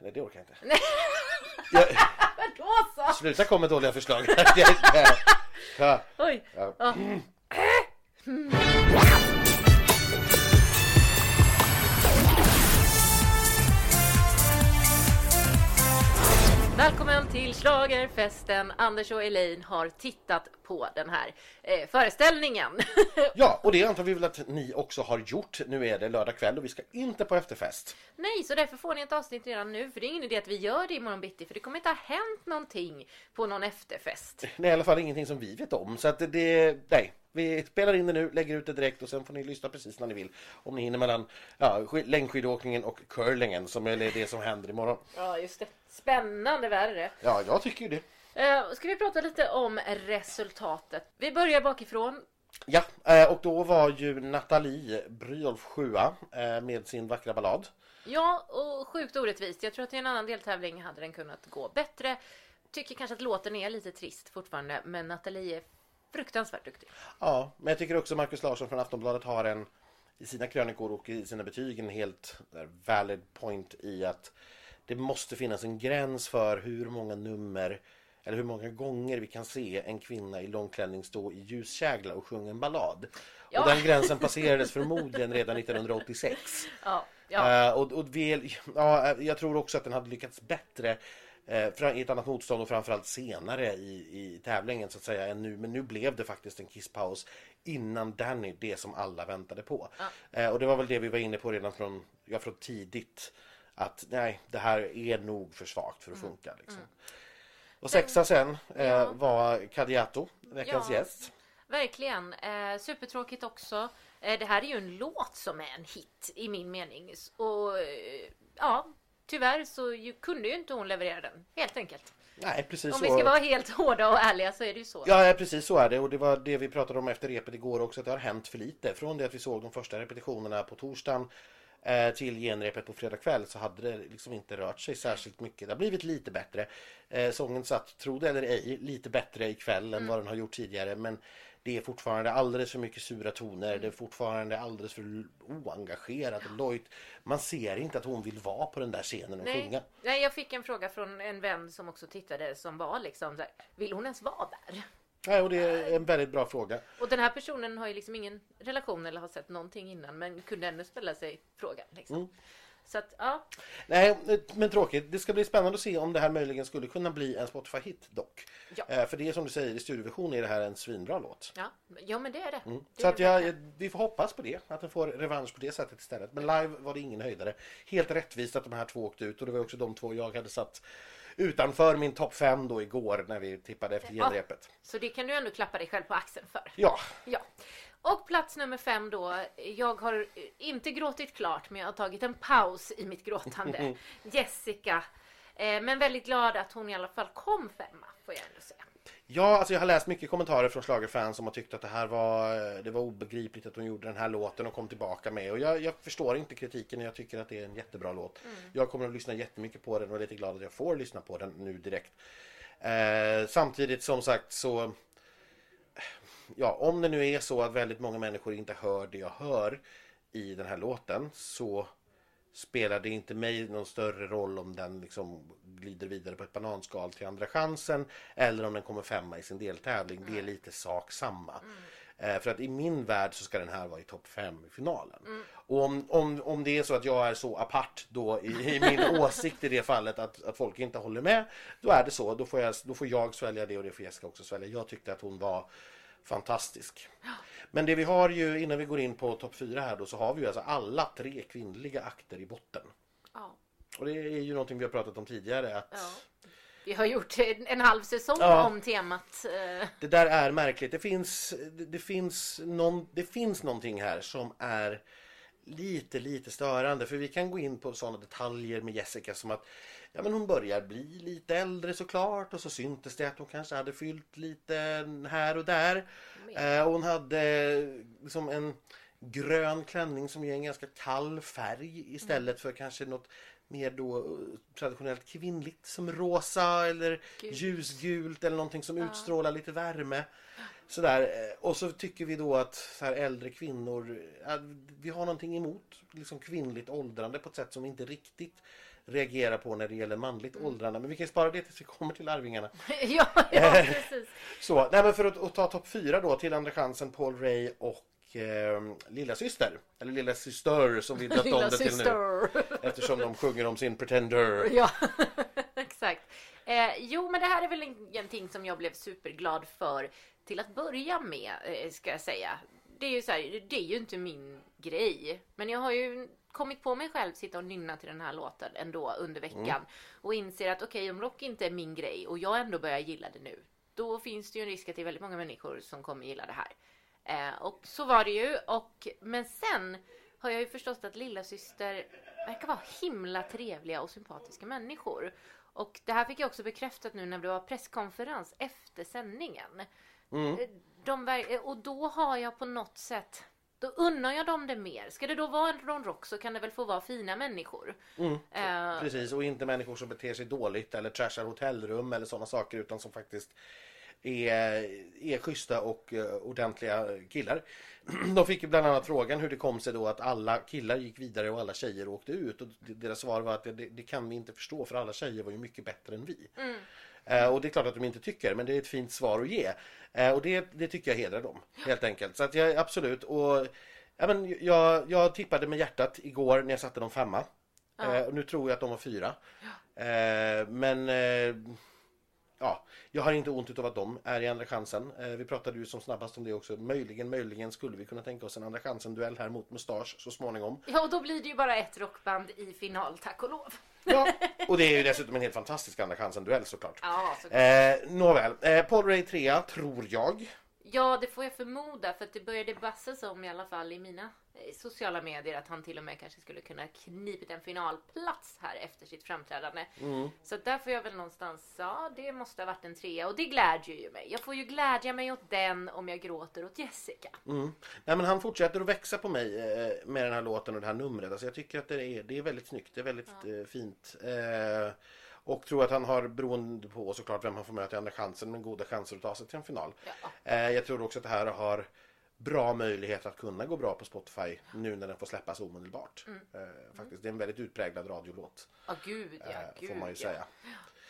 Nej, det orkar jag inte. jag, Men då så! sluta komma med dåliga förslag. Oj! Ja. Ja. Välkommen till Schlagerfesten! Anders och Elaine har tittat på den här eh, föreställningen. ja, och det antar vi väl att ni också har gjort. Nu är det lördag kväll och vi ska inte på efterfest. Nej, så därför får ni ett avsnitt redan nu. För det är ingen idé att vi gör det imorgon bitti. För det kommer inte ha hänt någonting på någon efterfest. Är i alla fall ingenting som vi vet om. Så att det, nej, vi spelar in det nu, lägger ut det direkt och sen får ni lyssna precis när ni vill. Om ni hinner mellan ja, sk- längdskidåkningen och curlingen som är det som händer imorgon. Ja, just det. Spännande värre. Ja, jag tycker ju det. Eh, ska vi prata lite om resultatet? Vi börjar bakifrån. Ja, eh, och då var ju Nathalie Brynolf sjua eh, med sin vackra ballad. Ja, och sjukt orättvist. Jag tror att i en annan deltävling hade den kunnat gå bättre. Tycker kanske att låten är lite trist fortfarande, men Nathalie är fruktansvärt duktig. Ja, men jag tycker också Markus Larsson från Aftonbladet har en i sina krönikor och i sina betyg en helt där, valid point i att det måste finnas en gräns för hur många nummer eller hur många gånger vi kan se en kvinna i långklänning stå i ljuskägla och sjunga en ballad. Ja. Och den gränsen passerades förmodligen redan 1986. Ja, ja. Eh, och, och vi, ja, jag tror också att den hade lyckats bättre eh, i ett annat motstånd och framförallt senare i, i tävlingen så att säga än nu. Men nu blev det faktiskt en kisspaus innan Danny, det som alla väntade på. Eh, och det var väl det vi var inne på redan från, ja, från tidigt. Att nej, det här är nog för svagt för att funka. Liksom. Och sexa sen eh, Ja. var Kadiato, veckans Ja. gäst. Verkligen. Eh, supertråkigt också. Eh, det här är ju en låt som är en hit i min mening. Och eh, ja, tyvärr så ju, kunde ju inte hon leverera den. Helt enkelt. Nej, precis Om så. vi ska vara helt hårda och ärliga så är det ju så. Ja, precis så är det. Och det var det vi pratade om efter repet igår också, att det har hänt för lite. Från det att vi såg de första repetitionerna på torsdagen eh, till genrepet på fredag kväll så hade det liksom inte rört sig särskilt mycket. Det har blivit lite bättre. Eh, sången satt, tro det eller ej, lite bättre ikväll än vad den har gjort tidigare. Men det är fortfarande alldeles för mycket sura toner. Det är fortfarande alldeles för oengagerat och lojt. Man ser inte att hon vill vara på den där scenen och Nej, sjunga. nej, jag fick en fråga från en vän som också tittade som var liksom så här, vill hon ens vara där? Nej, och det är en väldigt bra fråga. Och den här personen har ju liksom ingen relation eller har sett någonting innan men kunde ändå ställa sig frågan. Liksom. Mm. Så att ja, Nej, men tråkigt. Det ska bli spännande att se om det här möjligen skulle kunna bli en Spotify-hit dock. Ja. Eh, för det är som du säger, i studioversion är det här en svinbra låt. ja, ja men det är det. det Mm. Så är att det jag, vi får hoppas på det, att den får revansch på det sättet istället. Men live var det ingen höjdare. Helt rättvist att de här två åkte ut och det var också de två jag hade satt utanför min topp fem då igår när vi tippade efter Ja. genrepet. Så det kan du ändå klappa dig själv på axeln för. Ja, Ja. Och plats nummer fem då. Jag har eh, inte gråtit klart men jag har tagit en paus i mitt gråtande. Jessica. Eh, Men väldigt glad att hon i alla fall kom femma får jag ändå säga. Ja, alltså jag har läst mycket kommentarer från schlagerfans som har tyckt att det här var, det var obegripligt att hon gjorde den här låten och kom tillbaka med. Och jag, jag förstår inte kritiken, jag tycker att det är en jättebra låt. Jag kommer att lyssna jättemycket på den och är lite glad att jag får lyssna på den nu direkt. Eh, samtidigt som sagt så Ja, om det nu är så att väldigt många människor inte hör det jag hör i den här låten så spelar det inte mig någon större roll om den liksom glider vidare på ett bananskal till andra chansen eller om den kommer femma i sin deltävling. Det är lite sak samma. Eh, för att i min värld så ska den här vara i topp fem i finalen. Och om, om, om det är så att jag är så apart då i, i min åsikt i det fallet att, att folk inte håller med, då är det så. Då får, jag, då får jag svälja det och det får Jessica också svälja. Jag tyckte att hon var fantastisk. Men det vi har ju innan vi går in på topp fyra här då så har vi ju alltså alla tre kvinnliga akter i botten. Ja. Och det är ju någonting vi har pratat om tidigare att Ja. Vi har gjort en, en halv säsong Ja. om temat. eh, det där är märkligt. Det finns, det, det, finns någon, det finns någonting här som är lite, lite störande. För vi kan gå in på sådana detaljer med Jessica som att ja, men hon börjar bli lite äldre såklart och så syntes det att hon kanske hade fyllt lite här och där. Eh, och hon hade liksom en grön klänning som ger en ganska kall färg istället för kanske något mer då eh, traditionellt kvinnligt som rosa eller Gult. ljusgult eller någonting som utstrålar lite värme. Sådär. eh, Och så tycker vi då att så här äldre kvinnor, ja, vi har någonting emot liksom kvinnligt åldrande på ett sätt som vi inte riktigt reagerar på när det gäller manligt åldrande. Men vi kan spara det tills vi kommer till Arvingarna. ja, ja, precis. Så, nej men för att, att ta topp fyra då till Andra chansen, Paul Ray och eh, Lilla syster Eller Lilla syster som vi döpt om det till nu. Eftersom de sjunger om sin Pretender. Ja, exakt. Eh, jo, men det här är väl ingenting som jag blev superglad för till att börja med, eh, ska jag säga. Det är ju så här, det är ju inte min grej. Men jag har ju kommit på mig själv sitta och nynna till den här låten ändå under veckan. Och inser att okej, om rock inte är min grej och jag ändå börjar gilla det nu. Då finns det ju en risk att det är väldigt många människor som kommer gilla det här. Eh, och så var det ju. Och, men sen har jag ju förstått att lilla syster verkar vara himla trevliga och sympatiska människor. Och det här fick jag också bekräftat nu när det var presskonferens efter sändningen. Mm. Eh, De, eh, och då har jag på något sätt då unnar jag dem det mer. Ska det då vara en Ron Rock så kan det väl få vara fina människor. Eh, Precis, och inte människor som beter sig dåligt eller trashar hotellrum eller sådana saker utan som faktiskt är, är schyssta och uh, ordentliga killar. De fick ju bland annat frågan hur det kom sig då att alla killar gick vidare och alla tjejer åkte ut. Och deras svar var att det, det kan vi inte förstå för alla tjejer var ju mycket bättre än vi. Eh, och det är klart att de inte tycker, men det är ett fint svar att ge. Eh, och det, det tycker jag hedrar dem, helt enkelt. Så att jag absolut, och ja, men jag, jag tippade med hjärtat igår när jag satte dem femma. Eh, och nu tror jag att de var fyra. Eh, men eh, ja, jag har inte ont utav att de är i Andra chansen. Eh, vi pratade ju som snabbast om det också. Möjligen, möjligen skulle vi kunna tänka oss en Andra chansen-duell här mot Mustasch så småningom. ja, och då blir det ju bara ett rockband i final, tack och lov. Ja, och det är ju dessutom en helt fantastisk Andra chansen-duell såklart. Ja, så Eh, nåväl, eh, Paul Ray 3 tror jag. Ja, det får jag förmoda för att det började bassas om i alla fall i mina eh, sociala medier att han till och med kanske skulle kunna knipit en finalplats här efter sitt framträdande. Så att där får jag väl någonstans, ja det måste ha varit en trea och det glädjer ju mig. Jag får ju glädja mig åt den om jag gråter åt Jessica. Mm. Nej, men han fortsätter att växa på mig eh, med den här låten och det här numret. Alltså, jag tycker att det är, det är väldigt snyggt, det är väldigt eh, fint. Eh, och tror att han har, beroende på såklart vem han får möta i andra chansen, men goda chanser att ta sig till en final. Ja. Eh, jag tror också att det här har bra möjlighet att kunna gå bra på Spotify nu när den får släppas omedelbart. Eh, faktiskt. Det är en väldigt utpräglad radiolåt, Ja, gud ja, eh, gud får man ju ja. säga.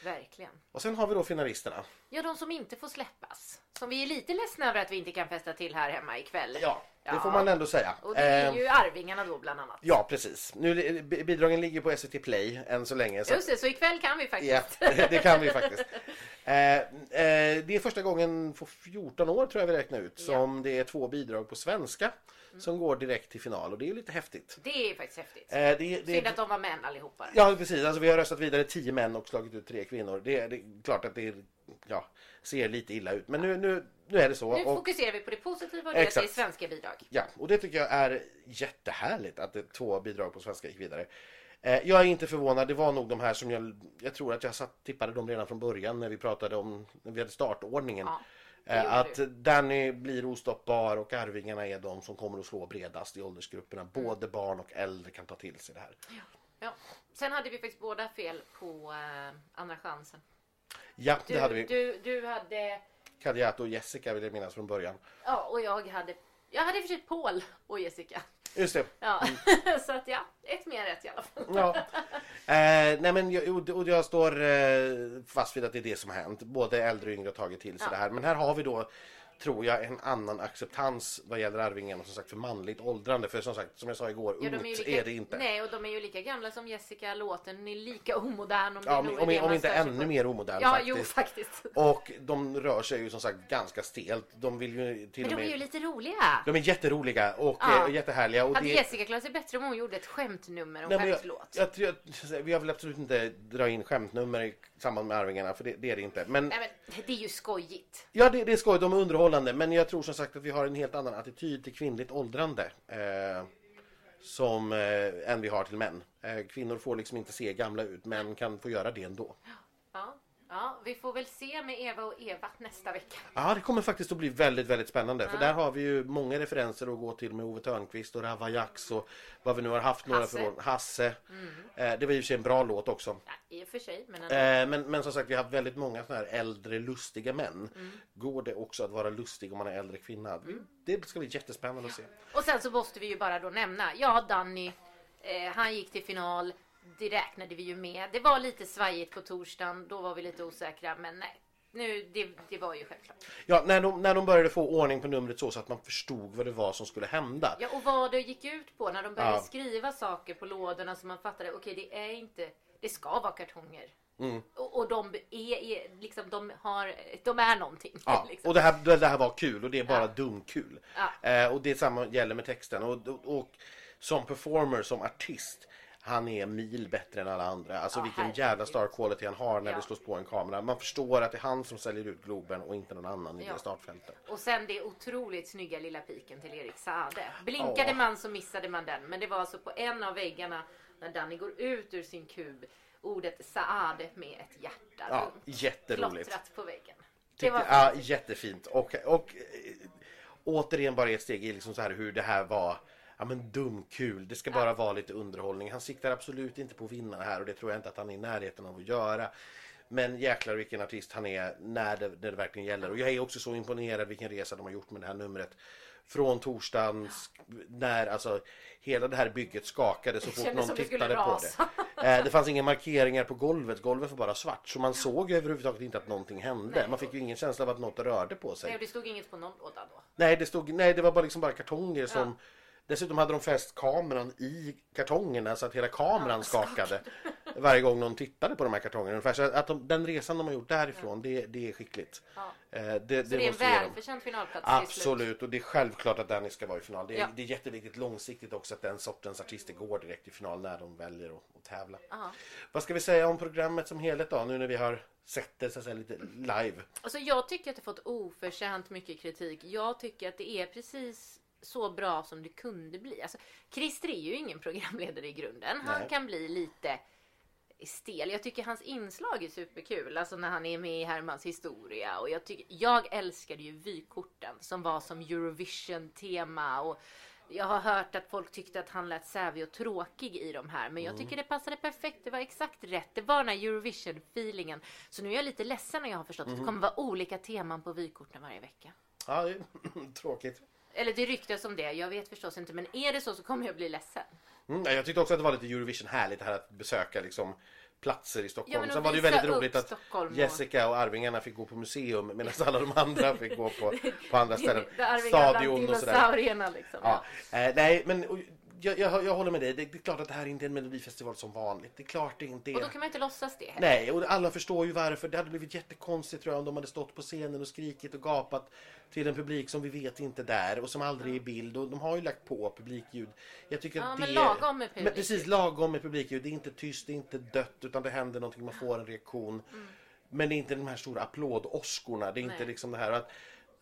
Verkligen. Och sen har vi då finalisterna. Ja, de som inte får släppas. Som vi är lite ledsna över att vi inte kan festa till här hemma ikväll. Ja, det Ja. får man ändå säga. Och det är Eh, ju Arvingarna då bland annat. Ja, precis. Nu, b- bidragen ligger på SVT Play än så länge. Så Just det, så ikväll kan vi Ja, faktiskt. det kan vi faktiskt. Eh, eh, det är första gången på 14 år tror jag vi räknar ut som det är två bidrag på svenska som går direkt till final och det är ju lite häftigt. Det är faktiskt häftigt. Eh, det, det, Synd att de var män allihopa. Ja precis, alltså vi har röstat vidare 10 män och slagit ut tre kvinnor. Det, det är klart att det är, ja, ser lite illa ut men nu, nu, nu är det så. Nu Och, fokuserar vi på det positiva och det att det är Exakt. svenska bidrag. Ja, och det tycker jag är jättehärligt att det två bidrag på svenska gick vidare. Eh, Jag är inte förvånad, det var nog de här som jag, jag tror att jag satt, tippade dem redan från början när vi pratade om, när vi hade startordningen. Ja, att du. Danny blir ostoppbar och Arvingarna är de som kommer att slå bredast i åldersgrupperna. Mm. Både barn och äldre kan ta till sig det här. Ja. Sen hade vi faktiskt båda fel på eh, andra chansen. Ja, Du, det hade vi. du, du hade... Kadiato och Jessica vill jag minnas från början. Ja, och jag hade... Jag hade i och för sig Paul och Jessica. Just det. Ja, så att ja, ett mer rätt i alla fall. Ja. Eh, nej men jag, och- och jag står eh, fast vid att det är det som har hänt. Både äldre och yngre har tagit till sig Ja. det här. Men här har vi då, tror jag, en annan acceptans vad gäller Arvingarna som sagt för manligt åldrande. För som sagt, som jag sa igår, Ja, ungt de är, ju är, lika, det inte. Nej, och de är ju lika gamla som Jessica. Låten är lika omodern. Om, det Ja, är om, det om inte ännu mer omodern Ja, faktiskt. jo faktiskt. Och de rör sig ju som sagt ganska stelt. De vill ju till Men och de är med... ju lite roliga. De är jätteroliga och Ja. eh, jättehärliga. Och Hade det... Jessica klarat sig bättre om hon gjorde ett skämtnummer och jag, skämtlåt? jag, tror att- vi har väl absolut inte dra in skämtnummer samband med Arvingarna, för det, det är det inte. Men Nej, men det är ju skojigt. Ja, det, det är skoj. De är underhållande. Men jag tror som sagt att vi har en helt annan attityd till kvinnligt åldrande. Eh, som eh, än vi har till män. Eh, kvinnor får liksom inte se gamla ut. Män kan få göra det ändå. Ja. Ja, vi får väl se med Eva och Eva nästa vecka. Ja, det kommer faktiskt att bli väldigt, väldigt spännande. För där har vi ju många referenser att gå till med Ove Thörnqvist och Rava Jax och vad vi nu har haft några Hasse. för år. Hasse. Eh, det var ju sig en bra låt också. Ja, I och för sig, men. Eh, men, men som sagt, vi har haft väldigt många såna här äldre lustiga män. Går det också att vara lustig om man är äldre kvinna? Det ska bli jättespännande att se. Och sen så måste vi ju bara då nämna, ja Danny, eh, han gick till final. Det räknade vi ju med. Det var lite svajigt på torsdagen, då var vi lite osäkra, men nej. Nu, det, det var ju självklart. Ja, när de, när de började få ordning på numret så, så att man förstod vad det var som skulle hända. Ja, och vad det gick ut på när de började Ja. skriva saker på lådorna så man fattade, okej det är inte, det ska vara kartonger. Mm. Och, och de är, är liksom, de har, de är någonting. Ja, liksom. och det här, det det här var kul och det är bara dumkul. Ja. Eh, och det samma gäller med texten. Och, och, och som performer, som artist, han är mil bättre än alla andra. Alltså Ja, vilken herregud. jävla star quality han har när Ja. det slås på en kamera. Man förstår att det är han som säljer ut Globen och inte någon annan i Ja. det startfältet. Och sen det otroligt snygga lilla piken till Erik Saade. Blinkade Ja. man så missade man den. Men det var alltså på en av väggarna när Danny går ut ur sin kub ordet Saade med ett hjärta Ja, runt. jätteroligt. Klottrat på väggen. Det var ja, jättefint. Och, och eh, återigen bara ett steg i liksom så här hur det här var Ja men dum kul, det ska bara vara lite underhållning. Han siktar absolut inte på att vinna här och det tror jag inte att han är i närheten av att göra. Men jäklar vilken artist han är när det, när det verkligen gäller. Och jag är också så imponerad vilken resa de har gjort med det här numret. Från torsdagen, när alltså hela det här bygget skakade så fort någon tittade på det. Eh, Det fanns inga markeringar på golvet, golvet var bara svart. Så man såg överhuvudtaget inte att någonting hände. Nej. Man fick ju ingen känsla av att något rörde på sig. Nej, det stod inget på någon låda då. Nej, det, stod, nej, det var bara, liksom bara kartonger som... Ja. Dessutom hade de fäst kameran i kartongerna så att hela kameran skakade varje gång någon tittade på de här kartongerna. Ungefär. Så att de, den resan de har gjort därifrån, det, det är skickligt. Ja. Eh, Det, det, Så det är en välförtjänt finalplats. Absolut, och det är självklart att Danny ska vara i final. Det är, Ja. det är jätteviktigt långsiktigt också att den sortens artister går direkt i final när de väljer att, tävla. Ja. Vad ska vi säga om programmet som helhet då, nu när vi har sett det så att säga, lite live? Alltså jag tycker att det fått oförtjänt mycket kritik. Jag tycker att det är precis så bra som det kunde bli. Alltså, Christer är ju ingen programledare i grunden. Han Nej. kan bli lite stel. Jag tycker hans inslag är superkul. Alltså när han är med i Hermans historia. Och jag, tycker, jag älskade ju vykorten som var som Eurovision-tema. Och jag har hört att folk tyckte att han lät sävig och tråkig i de här. Men jag Mm. tycker det passade perfekt. Det var exakt rätt. Det var den här Eurovision-feelingen. Så nu är jag lite ledsen när jag har förstått Mm. att det kommer vara olika teman på vykorten varje vecka. Ja, det är tråkigt. Eller det ryktas om det. Jag vet förstås inte. Men är det så så kommer jag bli ledsen. Mm, ja, jag tyckte också att det var lite Eurovision härligt här att besöka liksom platser i Stockholm. Ja, Sen var det ju väldigt roligt att Stockholm Jessica och Arvingarna fick gå på museum medan alla de andra fick gå på, på andra ställen. Stadion och sådär. liksom. Ja, eh, nej, men jag, jag, jag håller med dig. Det, det är klart att det här inte är en melodifestival som vanligt. Det är klart det inte är. Och då kan man inte låtsas det heller. Nej, och alla förstår ju varför. Det hade blivit jättekonstigt tror jag om de hade stått på scenen och skrikit och gapat till en publik som vi vet inte är där och som aldrig är i bild. Och de har ju lagt på publikljud. Jag tycker Ja, att men det... lagom med Men publikljud. precis, lagom med publikljud. Det är inte tyst, det är inte dött utan det händer någonting, man får en reaktion. Men det är inte de här stora applådåskorna. Det är inte Nej. liksom det här att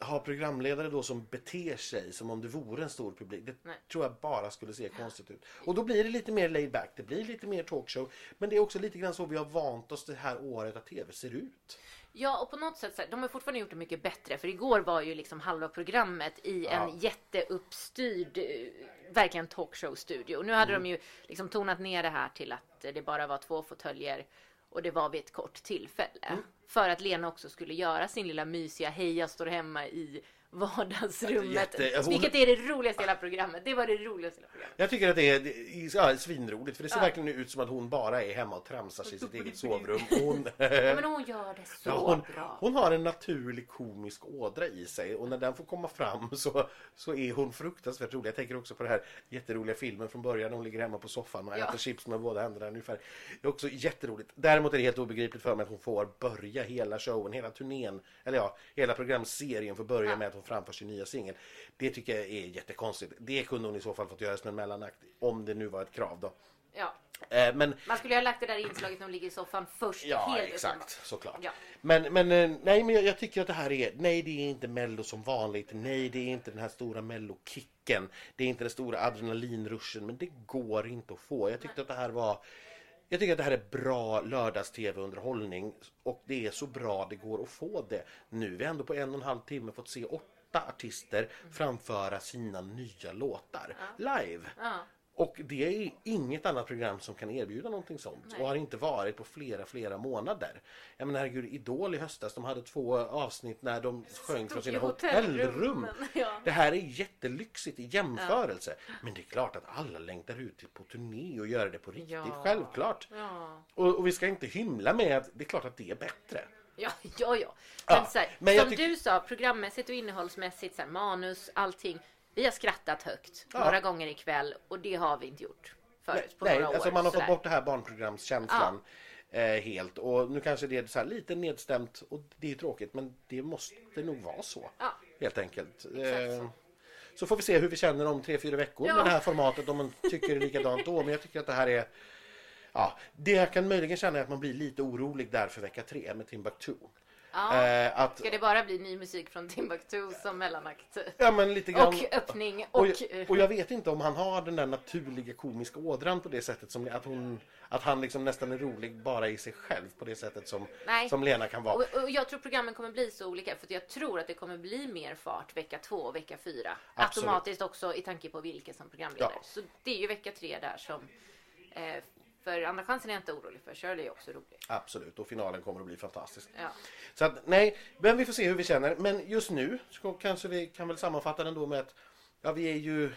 ha programledare då som beter sig som om det vore en stor publik. Det Nej. tror jag bara skulle se konstigt ut. Och då blir det lite mer laid back, det blir lite mer talkshow. Men det är också lite grann så vi har vant oss det här året att tv ser ut. Ja, och på något sätt så här, de har fortfarande gjort det mycket bättre. För igår var ju liksom halva programmet i en jätteuppstyrd, eh, verkligen talkshow-studio. Nu hade de ju liksom tonat ner det här till att det bara var två fåtöljer och det var vid ett kort tillfälle. För att Lena också skulle göra sin lilla mysiga hej jag står hemma i vardagsrummet. Jätte- hon- Vilket är det roligaste i hela programmet. Det var det roligaste i hela programmet. Jag tycker att det är, det är ja, svinroligt för det ser Ja. verkligen ut som att hon bara är hemma och tramsar sig i sitt eget sovrum. Hon, Ja, men hon gör det så hon, bra. hon har en naturlig komisk ådra i sig och när den får komma fram så, så är hon fruktansvärt rolig. Jag tänker också på den här jätteroliga filmen från början. Hon ligger hemma på soffan och äter chips med båda händerna ungefär. Det är också jätteroligt. Däremot är det helt obegripligt för mig att hon får börja hela showen, hela turnén, eller ja, hela programserien får börja Ja. med att hon framför sin nya singel. Det tycker jag är jättekonstigt. Det kunde hon i så fall fått göra som en mellanakt, om det nu var ett krav då. Ja. Eh, men Man skulle ju ha lagt det där inslaget när hon ligger i soffan först. Ja, helt exakt. uppenbart. Såklart. Ja. Men, men, eh, nej, men jag, jag tycker att det här är... Nej, det är inte Mello som vanligt. Nej, det är inte den här stora Mello-kicken. Det är inte den stora adrenalinruschen. Men det går inte att få. Jag tyckte att det här var... Jag tycker att det här är bra lördags-tv-underhållning. Och det är så bra det går att få det. Nu är vi ändå på en och en halv timme fått se åtta artister framföra sina nya låtar live. Ja. Och det är inget annat program som kan erbjuda någonting sånt Nej. och har inte varit på flera, flera månader. Jag menar herregud, Idol i höstas, de hade två avsnitt när de sjöng från sina hotellrum. hotellrum. Ja. Det här är jättelyxigt i jämförelse. Men det är klart att alla längtar ut på turné och gör det på riktigt, Ja. självklart. Ja. Och, och vi ska inte hymla med att det är klart att det är bättre. Ja, ja, ja. Ja, Men, så här, men som du sa, programmässigt och innehållsmässigt, så här, manus, allting. Vi har skrattat högt Ja. några gånger ikväll och det har vi inte gjort förut på Nej, några år. alltså man har fått sådär. bort det här barnprogramskänslan eh, helt. Och nu kanske det är så här lite nedstämt och det är tråkigt men det måste nog vara så. Ja. Helt enkelt. Eh, så. får vi se hur vi känner om tre, fyra veckor Ja. med det här formatet om man tycker det är likadant då. Men jag tycker att det här är Ja, det jag kan möjligen känna är att man blir lite orolig där för vecka tre med Timbuktu. Ja. Eh, att, Ska det bara bli ny musik från Timbuktu som mellanakt? ja, men lite grann, Och öppning och... och, och jag vet inte om han har den där naturliga komiska ådran på det sättet som att, hon, att han liksom nästan är rolig bara i sig själv på det sättet som, Nej. som Lena kan vara. Och, och jag tror programmen kommer bli så olika för jag tror att det kommer bli mer fart vecka två och vecka fyra. Absolut. Automatiskt också i tanke på vilka som programledare. Ja. Så det är ju vecka tre där som... Eh, för andra chansen är jag inte orolig för. Shirley är också rolig. Absolut, och finalen kommer att bli fantastisk. Ja. Så att, nej, men vi får se hur vi känner. Men just nu så kanske vi kan väl sammanfatta den då med att ja, vi är ju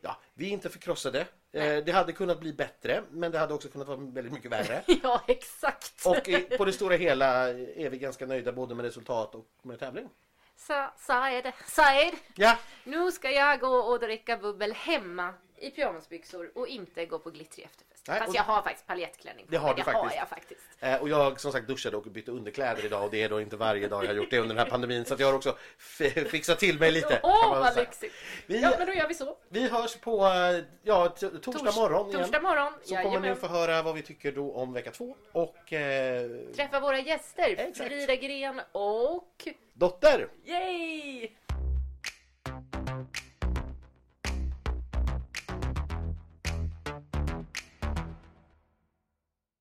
ja, vi är inte förkrossade. Eh, det hade kunnat bli bättre, men det hade också kunnat vara väldigt mycket värre. ja, exakt. Och på det stora hela är vi ganska nöjda både med resultat och med tävling. Så, Saed, Saed, Ja, nu ska jag gå och dricka bubbel hemma i pyjamasbyxor och inte gå på glittrig efterfest. Nej, Fast och- jag har faktiskt paljettklänning på Det har du det har faktiskt. jag faktiskt. eh, och jag som sagt duschade och bytte underkläder idag och det är då inte varje dag jag har gjort det under den här pandemin. Så jag har också fixat till mig lite. Åh, väl vad lyxigt. Vi, Ja, men då gör vi så. vi hörs på eh, ja, torsdag Tors- morgon igen. Torsdag morgon. Så kommer ni Jajamän. få höra vad vi tycker då om vecka två. Och eh, Träffa våra gäster. Exakt. Frida Gren och... Dotter! Yay!